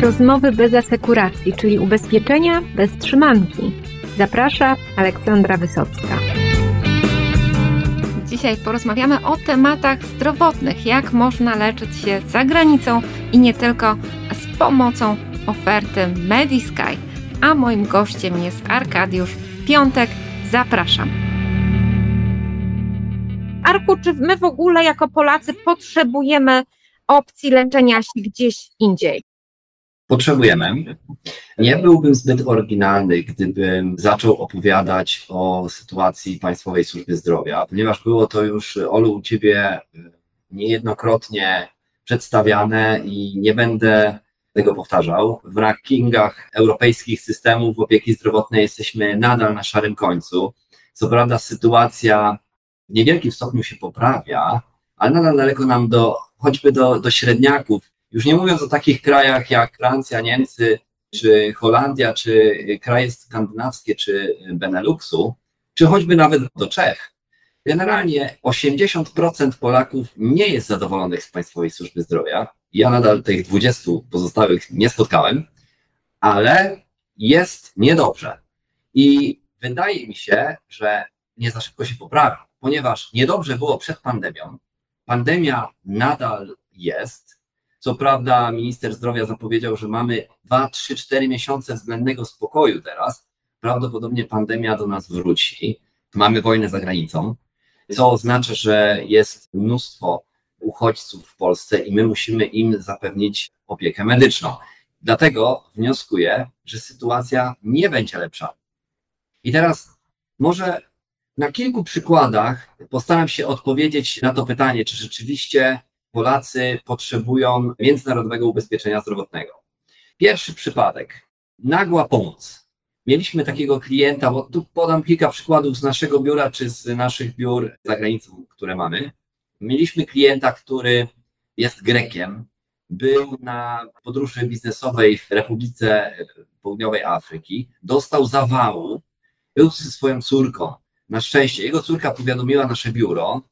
rozmowy bez asekuracji, czyli ubezpieczenia bez trzymanki. Zaprasza Aleksandra Wysocka. Dzisiaj porozmawiamy o tematach zdrowotnych, jak można leczyć się za granicą i nie tylko z pomocą oferty Medisky. A moim gościem jest Arkadiusz Piątek. Zapraszam. Arku, czy my w ogóle jako Polacy potrzebujemy opcji leczenia się gdzieś indziej? Potrzebujemy. Nie byłbym zbyt oryginalny, gdybym zaczął opowiadać o sytuacji Państwowej Służby Zdrowia, ponieważ było to już, Olu, u Ciebie niejednokrotnie przedstawiane i nie będę tego powtarzał. W rankingach europejskich systemów opieki zdrowotnej jesteśmy nadal na szarym końcu. Co prawda sytuacja w niewielkim stopniu się poprawia, ale nadal daleko nam do, choćby do, do średniaków. Już nie mówiąc o takich krajach jak Francja, Niemcy, czy Holandia, czy kraje skandynawskie, czy Beneluxu, czy choćby nawet do Czech. Generalnie 80% Polaków nie jest zadowolonych z Państwowej Służby Zdrowia. Ja nadal tych 20 pozostałych nie spotkałem, ale jest niedobrze. I wydaje mi się, że nie za szybko się poprawi, ponieważ niedobrze było przed pandemią. Pandemia nadal jest. Co prawda, minister zdrowia zapowiedział, że mamy 2, 3, 4 miesiące względnego spokoju teraz. Prawdopodobnie pandemia do nas wróci. Mamy wojnę za granicą, co oznacza, że jest mnóstwo uchodźców w Polsce i my musimy im zapewnić opiekę medyczną. Dlatego wnioskuję, że sytuacja nie będzie lepsza. I teraz może na kilku przykładach postaram się odpowiedzieć na to pytanie, czy rzeczywiście Polacy potrzebują międzynarodowego ubezpieczenia zdrowotnego. Pierwszy przypadek. Nagła pomoc. Mieliśmy takiego klienta, bo tu podam kilka przykładów z naszego biura czy z naszych biur za granicą, które mamy. Mieliśmy klienta, który jest Grekiem, był na podróży biznesowej w Republice Południowej Afryki, dostał zawału, był ze swoją córką. Na szczęście jego córka powiadomiła nasze biuro,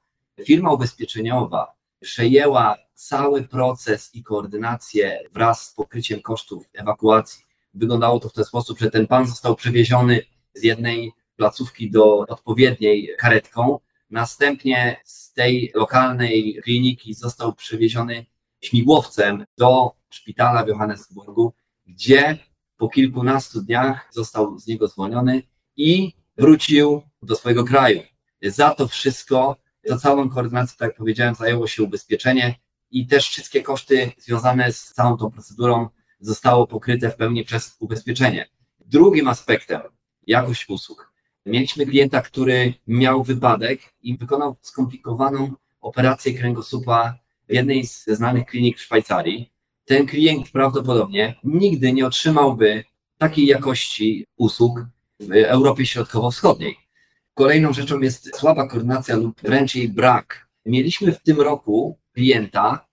firma ubezpieczeniowa przejęła cały proces i koordynację wraz z pokryciem kosztów ewakuacji. Wyglądało to w ten sposób, że ten pan został przewieziony z jednej placówki do odpowiedniej karetką, następnie z tej lokalnej kliniki został przewieziony śmigłowcem do szpitala w Johannesburgu, gdzie po kilkunastu dniach został z niego zwolniony i wrócił do swojego kraju. Za to wszystko, za całą koordynację, tak jak powiedziałem, zajęło się ubezpieczenie i też wszystkie koszty związane z całą tą procedurą zostało pokryte w pełni przez ubezpieczenie. Drugim aspektem jakość usług. Mieliśmy klienta, który miał wypadek i wykonał skomplikowaną operację kręgosłupa w jednej z znanych klinik w Szwajcarii. Ten klient prawdopodobnie nigdy nie otrzymałby takiej jakości usług w Europie Środkowo-Wschodniej. Kolejną rzeczą jest słaba koordynacja lub wręcz jej brak. Mieliśmy w tym roku klienta,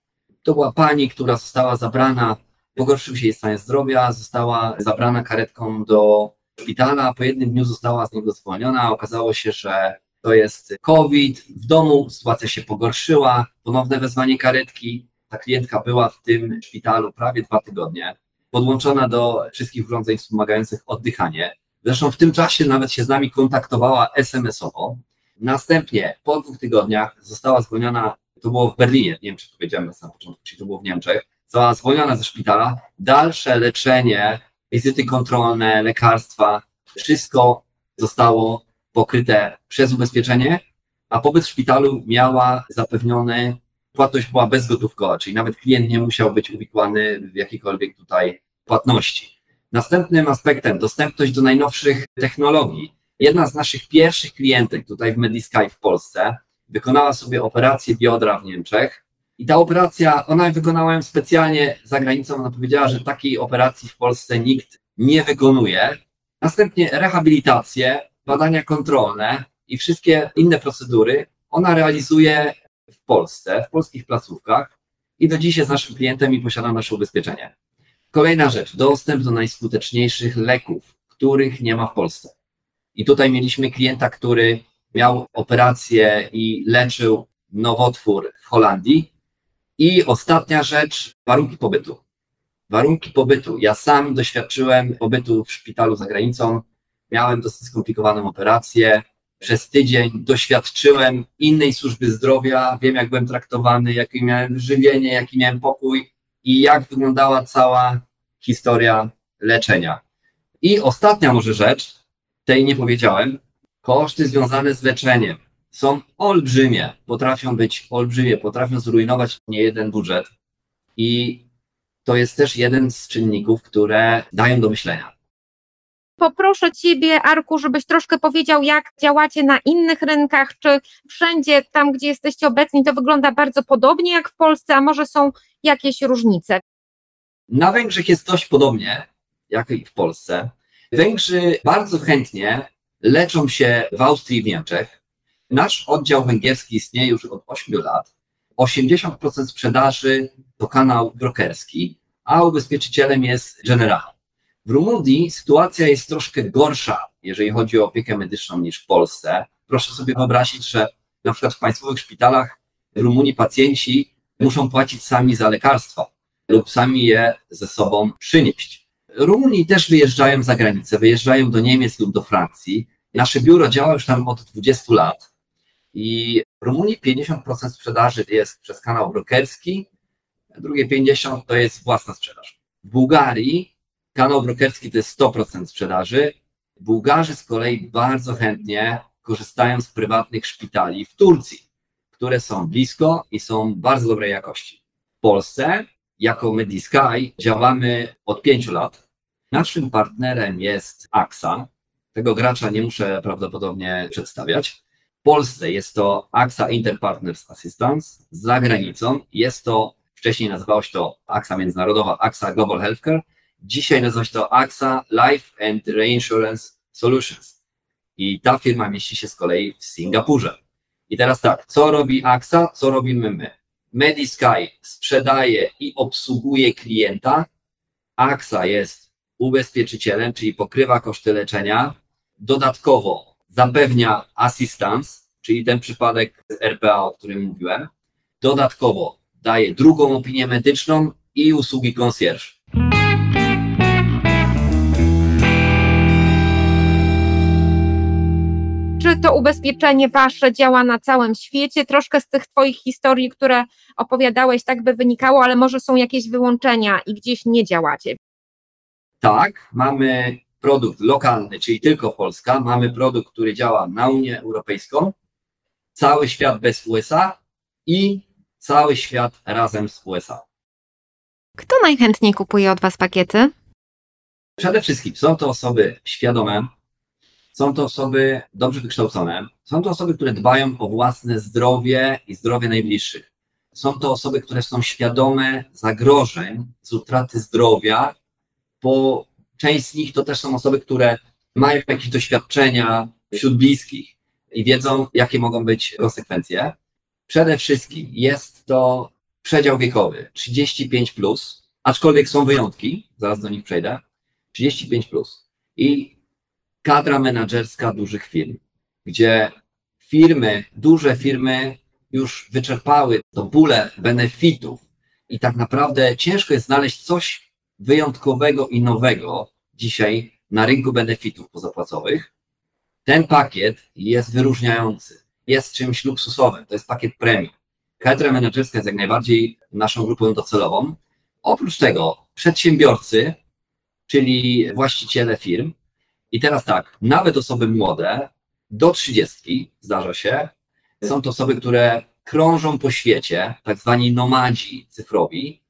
to była pani, która została zabrana, pogorszył się jej stan zdrowia, została zabrana karetką do szpitala, po jednym dniu została z niego zwolniona, okazało się, że to jest COVID, w domu sytuacja się pogorszyła, ponowne wezwanie karetki, ta klientka była w tym szpitalu prawie dwa tygodnie, podłączona do wszystkich urządzeń wspomagających oddychanie, Zresztą w tym czasie nawet się z nami kontaktowała SMS-owo. Następnie po dwóch tygodniach została zwolniona, to było w Berlinie, nie wiem czy to powiedziałem na samym początku, czy to było w Niemczech, została zwolniona ze szpitala. Dalsze leczenie, wizyty kontrolne, lekarstwa, wszystko zostało pokryte przez ubezpieczenie, a pobyt w szpitalu miała zapewniony, płatność była bezgotówkowa, czyli nawet klient nie musiał być uwikłany w jakiekolwiek tutaj płatności. Następnym aspektem dostępność do najnowszych technologii. Jedna z naszych pierwszych klientek tutaj w Medisky w Polsce wykonała sobie operację biodra w Niemczech i ta operacja, ona wykonała ją specjalnie za granicą, ona powiedziała, że takiej operacji w Polsce nikt nie wykonuje. Następnie rehabilitację, badania kontrolne i wszystkie inne procedury ona realizuje w Polsce, w polskich placówkach i do dziś jest naszym klientem i posiada nasze ubezpieczenie. Kolejna rzecz, dostęp do najskuteczniejszych leków, których nie ma w Polsce. I tutaj mieliśmy klienta, który miał operację i leczył nowotwór w Holandii. I ostatnia rzecz, warunki pobytu. warunki pobytu. Ja sam doświadczyłem pobytu w szpitalu za granicą. Miałem dosyć skomplikowaną operację. Przez tydzień doświadczyłem innej służby zdrowia. Wiem, jak byłem traktowany, jakie miałem żywienie, jaki miałem pokój i jak wyglądała cała historia leczenia. I ostatnia może rzecz, tej nie powiedziałem, koszty związane z leczeniem są olbrzymie, potrafią być olbrzymie, potrafią zrujnować nie jeden budżet i to jest też jeden z czynników, które dają do myślenia. Poproszę Ciebie, Arku, żebyś troszkę powiedział, jak działacie na innych rynkach, czy wszędzie tam, gdzie jesteście obecni, to wygląda bardzo podobnie jak w Polsce, a może są jakieś różnice? Na Węgrzech jest dość podobnie, jak i w Polsce. Węgrzy bardzo chętnie leczą się w Austrii i w Niemczech. Nasz oddział węgierski istnieje już od 8 lat. 80% sprzedaży to kanał brokerski, a ubezpieczycielem jest General. W Rumunii sytuacja jest troszkę gorsza, jeżeli chodzi o opiekę medyczną niż w Polsce. Proszę sobie wyobrazić, że na przykład w państwowych szpitalach w Rumunii pacjenci muszą płacić sami za lekarstwa lub sami je ze sobą przynieść. Rumuni też wyjeżdżają za granicę, wyjeżdżają do Niemiec lub do Francji. Nasze biuro działa już tam od 20 lat i w Rumunii 50% sprzedaży jest przez kanał brokerski, drugie 50% to jest własna sprzedaż. W Bułgarii kanał brokerski to jest 100% sprzedaży. Bułgarzy z kolei bardzo chętnie korzystają z prywatnych szpitali w Turcji, które są blisko i są bardzo dobrej jakości. W Polsce jako Medisky działamy od pięciu lat. Naszym partnerem jest AXA. Tego gracza nie muszę prawdopodobnie przedstawiać. W Polsce jest to AXA Interpartners Assistance, za granicą jest to, wcześniej nazywało się to AXA Międzynarodowa, AXA Global Healthcare, dzisiaj nazywa się to AXA Life and Reinsurance Solutions. I ta firma mieści się z kolei w Singapurze. I teraz tak, co robi AXA, co robimy my? Medisky sprzedaje i obsługuje klienta, AXA jest ubezpieczycielem, czyli pokrywa koszty leczenia, dodatkowo zapewnia assistance, czyli ten przypadek z RPA, o którym mówiłem, dodatkowo daje drugą opinię medyczną i usługi concierge. Czy to ubezpieczenie wasze działa na całym świecie? Troszkę z tych twoich historii, które opowiadałeś, tak by wynikało, ale może są jakieś wyłączenia i gdzieś nie działacie. Tak, mamy produkt lokalny, czyli tylko Polska, mamy produkt, który działa na Unię Europejską, cały świat bez USA i cały świat razem z USA. Kto najchętniej kupuje od was pakiety? Przede wszystkim są to osoby świadome, są to osoby dobrze wykształcone, są to osoby, które dbają o własne zdrowie i zdrowie najbliższych. Są to osoby, które są świadome zagrożeń z utraty zdrowia, bo część z nich to też są osoby, które mają jakieś doświadczenia wśród bliskich i wiedzą, jakie mogą być konsekwencje. Przede wszystkim jest to przedział wiekowy 35, plus, aczkolwiek są wyjątki, zaraz do nich przejdę. 35. Plus. I kadra menedżerska dużych firm, gdzie firmy, duże firmy już wyczerpały to pulę benefitów i tak naprawdę ciężko jest znaleźć coś wyjątkowego i nowego dzisiaj na rynku benefitów pozapłacowych. Ten pakiet jest wyróżniający, jest czymś luksusowym, to jest pakiet premium. Kadra menedżerska jest jak najbardziej naszą grupą docelową. Oprócz tego przedsiębiorcy, czyli właściciele firm, i teraz tak, nawet osoby młode, do 30 zdarza się, są to osoby, które krążą po świecie, tak zwani nomadzi cyfrowi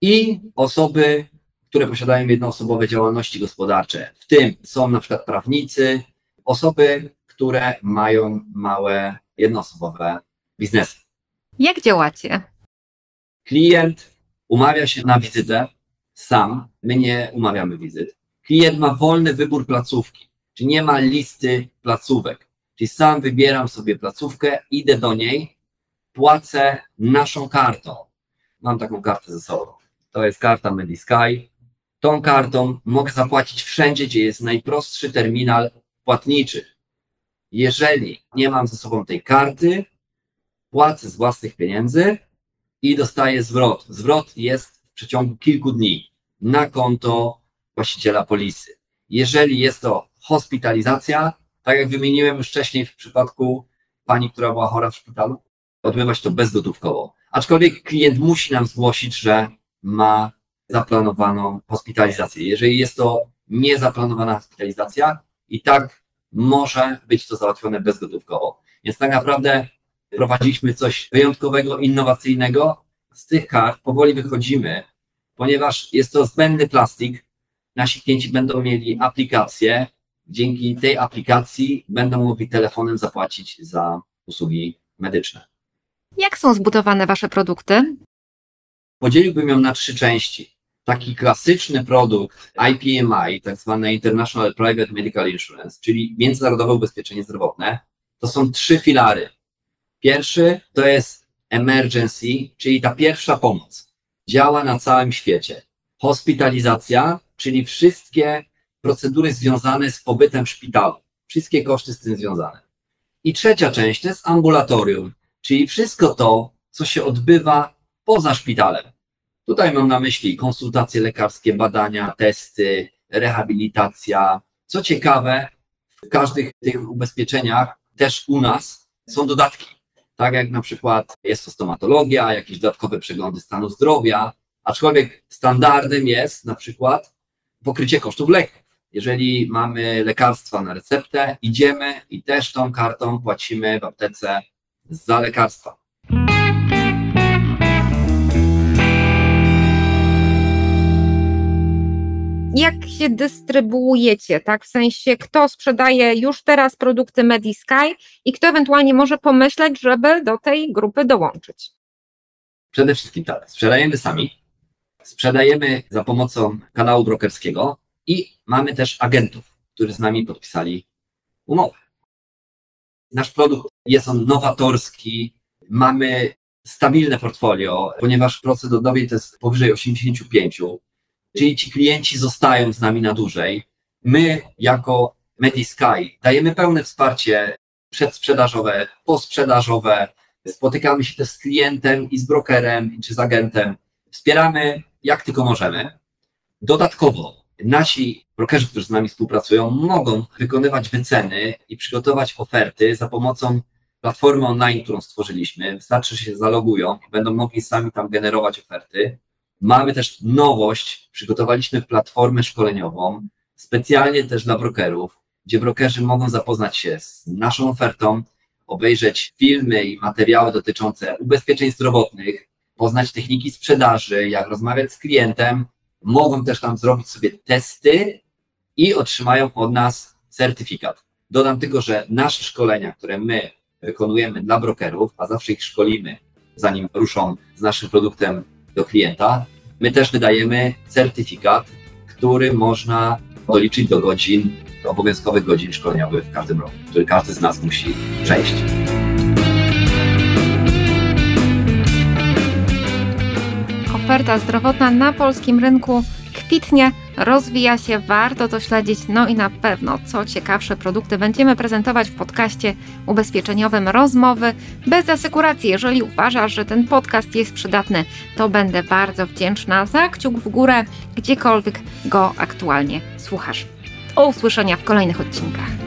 i osoby, które posiadają jednoosobowe działalności gospodarcze. W tym są na przykład prawnicy, osoby, które mają małe jednoosobowe biznesy. Jak działacie? Klient umawia się na wizytę sam, my nie umawiamy wizyt. Klient ma wolny wybór placówki, czyli nie ma listy placówek. Czyli sam wybieram sobie placówkę, idę do niej, płacę naszą kartą. Mam taką kartę ze sobą. To jest karta Medisky. Tą kartą mogę zapłacić wszędzie, gdzie jest najprostszy terminal płatniczy. Jeżeli nie mam ze sobą tej karty, płacę z własnych pieniędzy i dostaję zwrot. Zwrot jest w przeciągu kilku dni. na konto właściciela polisy. Jeżeli jest to hospitalizacja, tak jak wymieniłem już wcześniej w przypadku pani, która była chora w szpitalu, odbywać to bezgotówkowo. Aczkolwiek klient musi nam zgłosić, że ma zaplanowaną hospitalizację. Jeżeli jest to niezaplanowana hospitalizacja, i tak może być to załatwione bezgotówkowo. Więc tak naprawdę prowadziliśmy coś wyjątkowego, innowacyjnego. Z tych kart powoli wychodzimy, ponieważ jest to zbędny plastik. Nasi klienci będą mieli aplikację. Dzięki tej aplikacji będą mogli telefonem zapłacić za usługi medyczne. Jak są zbudowane Wasze produkty? Podzieliłbym ją na trzy części. Taki klasyczny produkt IPMI, tak zwane International Private Medical Insurance, czyli Międzynarodowe Ubezpieczenie Zdrowotne, to są trzy filary. Pierwszy to jest emergency, czyli ta pierwsza pomoc. Działa na całym świecie. Hospitalizacja, czyli wszystkie procedury związane z pobytem w szpitalu. Wszystkie koszty z tym związane. I trzecia część to jest ambulatorium, czyli wszystko to, co się odbywa poza szpitalem. Tutaj mam na myśli konsultacje lekarskie, badania, testy, rehabilitacja. Co ciekawe, w każdych tych ubezpieczeniach też u nas są dodatki. Tak jak na przykład jest to stomatologia, jakieś dodatkowe przeglądy stanu zdrowia, aczkolwiek standardem jest na przykład pokrycie kosztów leków. Jeżeli mamy lekarstwa na receptę, idziemy i też tą kartą płacimy w aptece za lekarstwa. Jak się dystrybuujecie, tak? W sensie, kto sprzedaje już teraz produkty Medisky i kto ewentualnie może pomyśleć, żeby do tej grupy dołączyć? Przede wszystkim tak, sprzedajemy sami, sprzedajemy za pomocą kanału brokerskiego i mamy też agentów, którzy z nami podpisali umowę. Nasz produkt jest on nowatorski, mamy stabilne portfolio, ponieważ procent odnowień to jest powyżej 85, czyli ci klienci zostają z nami na dłużej. My jako MediSky dajemy pełne wsparcie przedsprzedażowe, posprzedażowe, spotykamy się też z klientem i z brokerem, czy z agentem. Wspieramy jak tylko możemy. Dodatkowo nasi brokerzy, którzy z nami współpracują, mogą wykonywać wyceny i przygotować oferty za pomocą platformy online, którą stworzyliśmy. Wystarczy, że się zalogują będą mogli sami tam generować oferty. Mamy też nowość, przygotowaliśmy platformę szkoleniową, specjalnie też dla brokerów, gdzie brokerzy mogą zapoznać się z naszą ofertą, obejrzeć filmy i materiały dotyczące ubezpieczeń zdrowotnych, poznać techniki sprzedaży, jak rozmawiać z klientem, mogą też tam zrobić sobie testy i otrzymają od nas certyfikat. Dodam tylko, że nasze szkolenia, które my wykonujemy dla brokerów, a zawsze ich szkolimy, zanim ruszą z naszym produktem do klienta, my też wydajemy certyfikat, który można doliczyć do godzin, do obowiązkowych godzin szkoleniowych w każdym roku, który każdy z nas musi przejść. Oferta zdrowotna na polskim rynku kwitnie, rozwija się, warto to śledzić. No i na pewno, co ciekawsze produkty będziemy prezentować w podcaście ubezpieczeniowym Rozmowy bez asekuracji. Jeżeli uważasz, że ten podcast jest przydatny, to będę bardzo wdzięczna za kciuk w górę, gdziekolwiek go aktualnie słuchasz. Do usłyszenia w kolejnych odcinkach.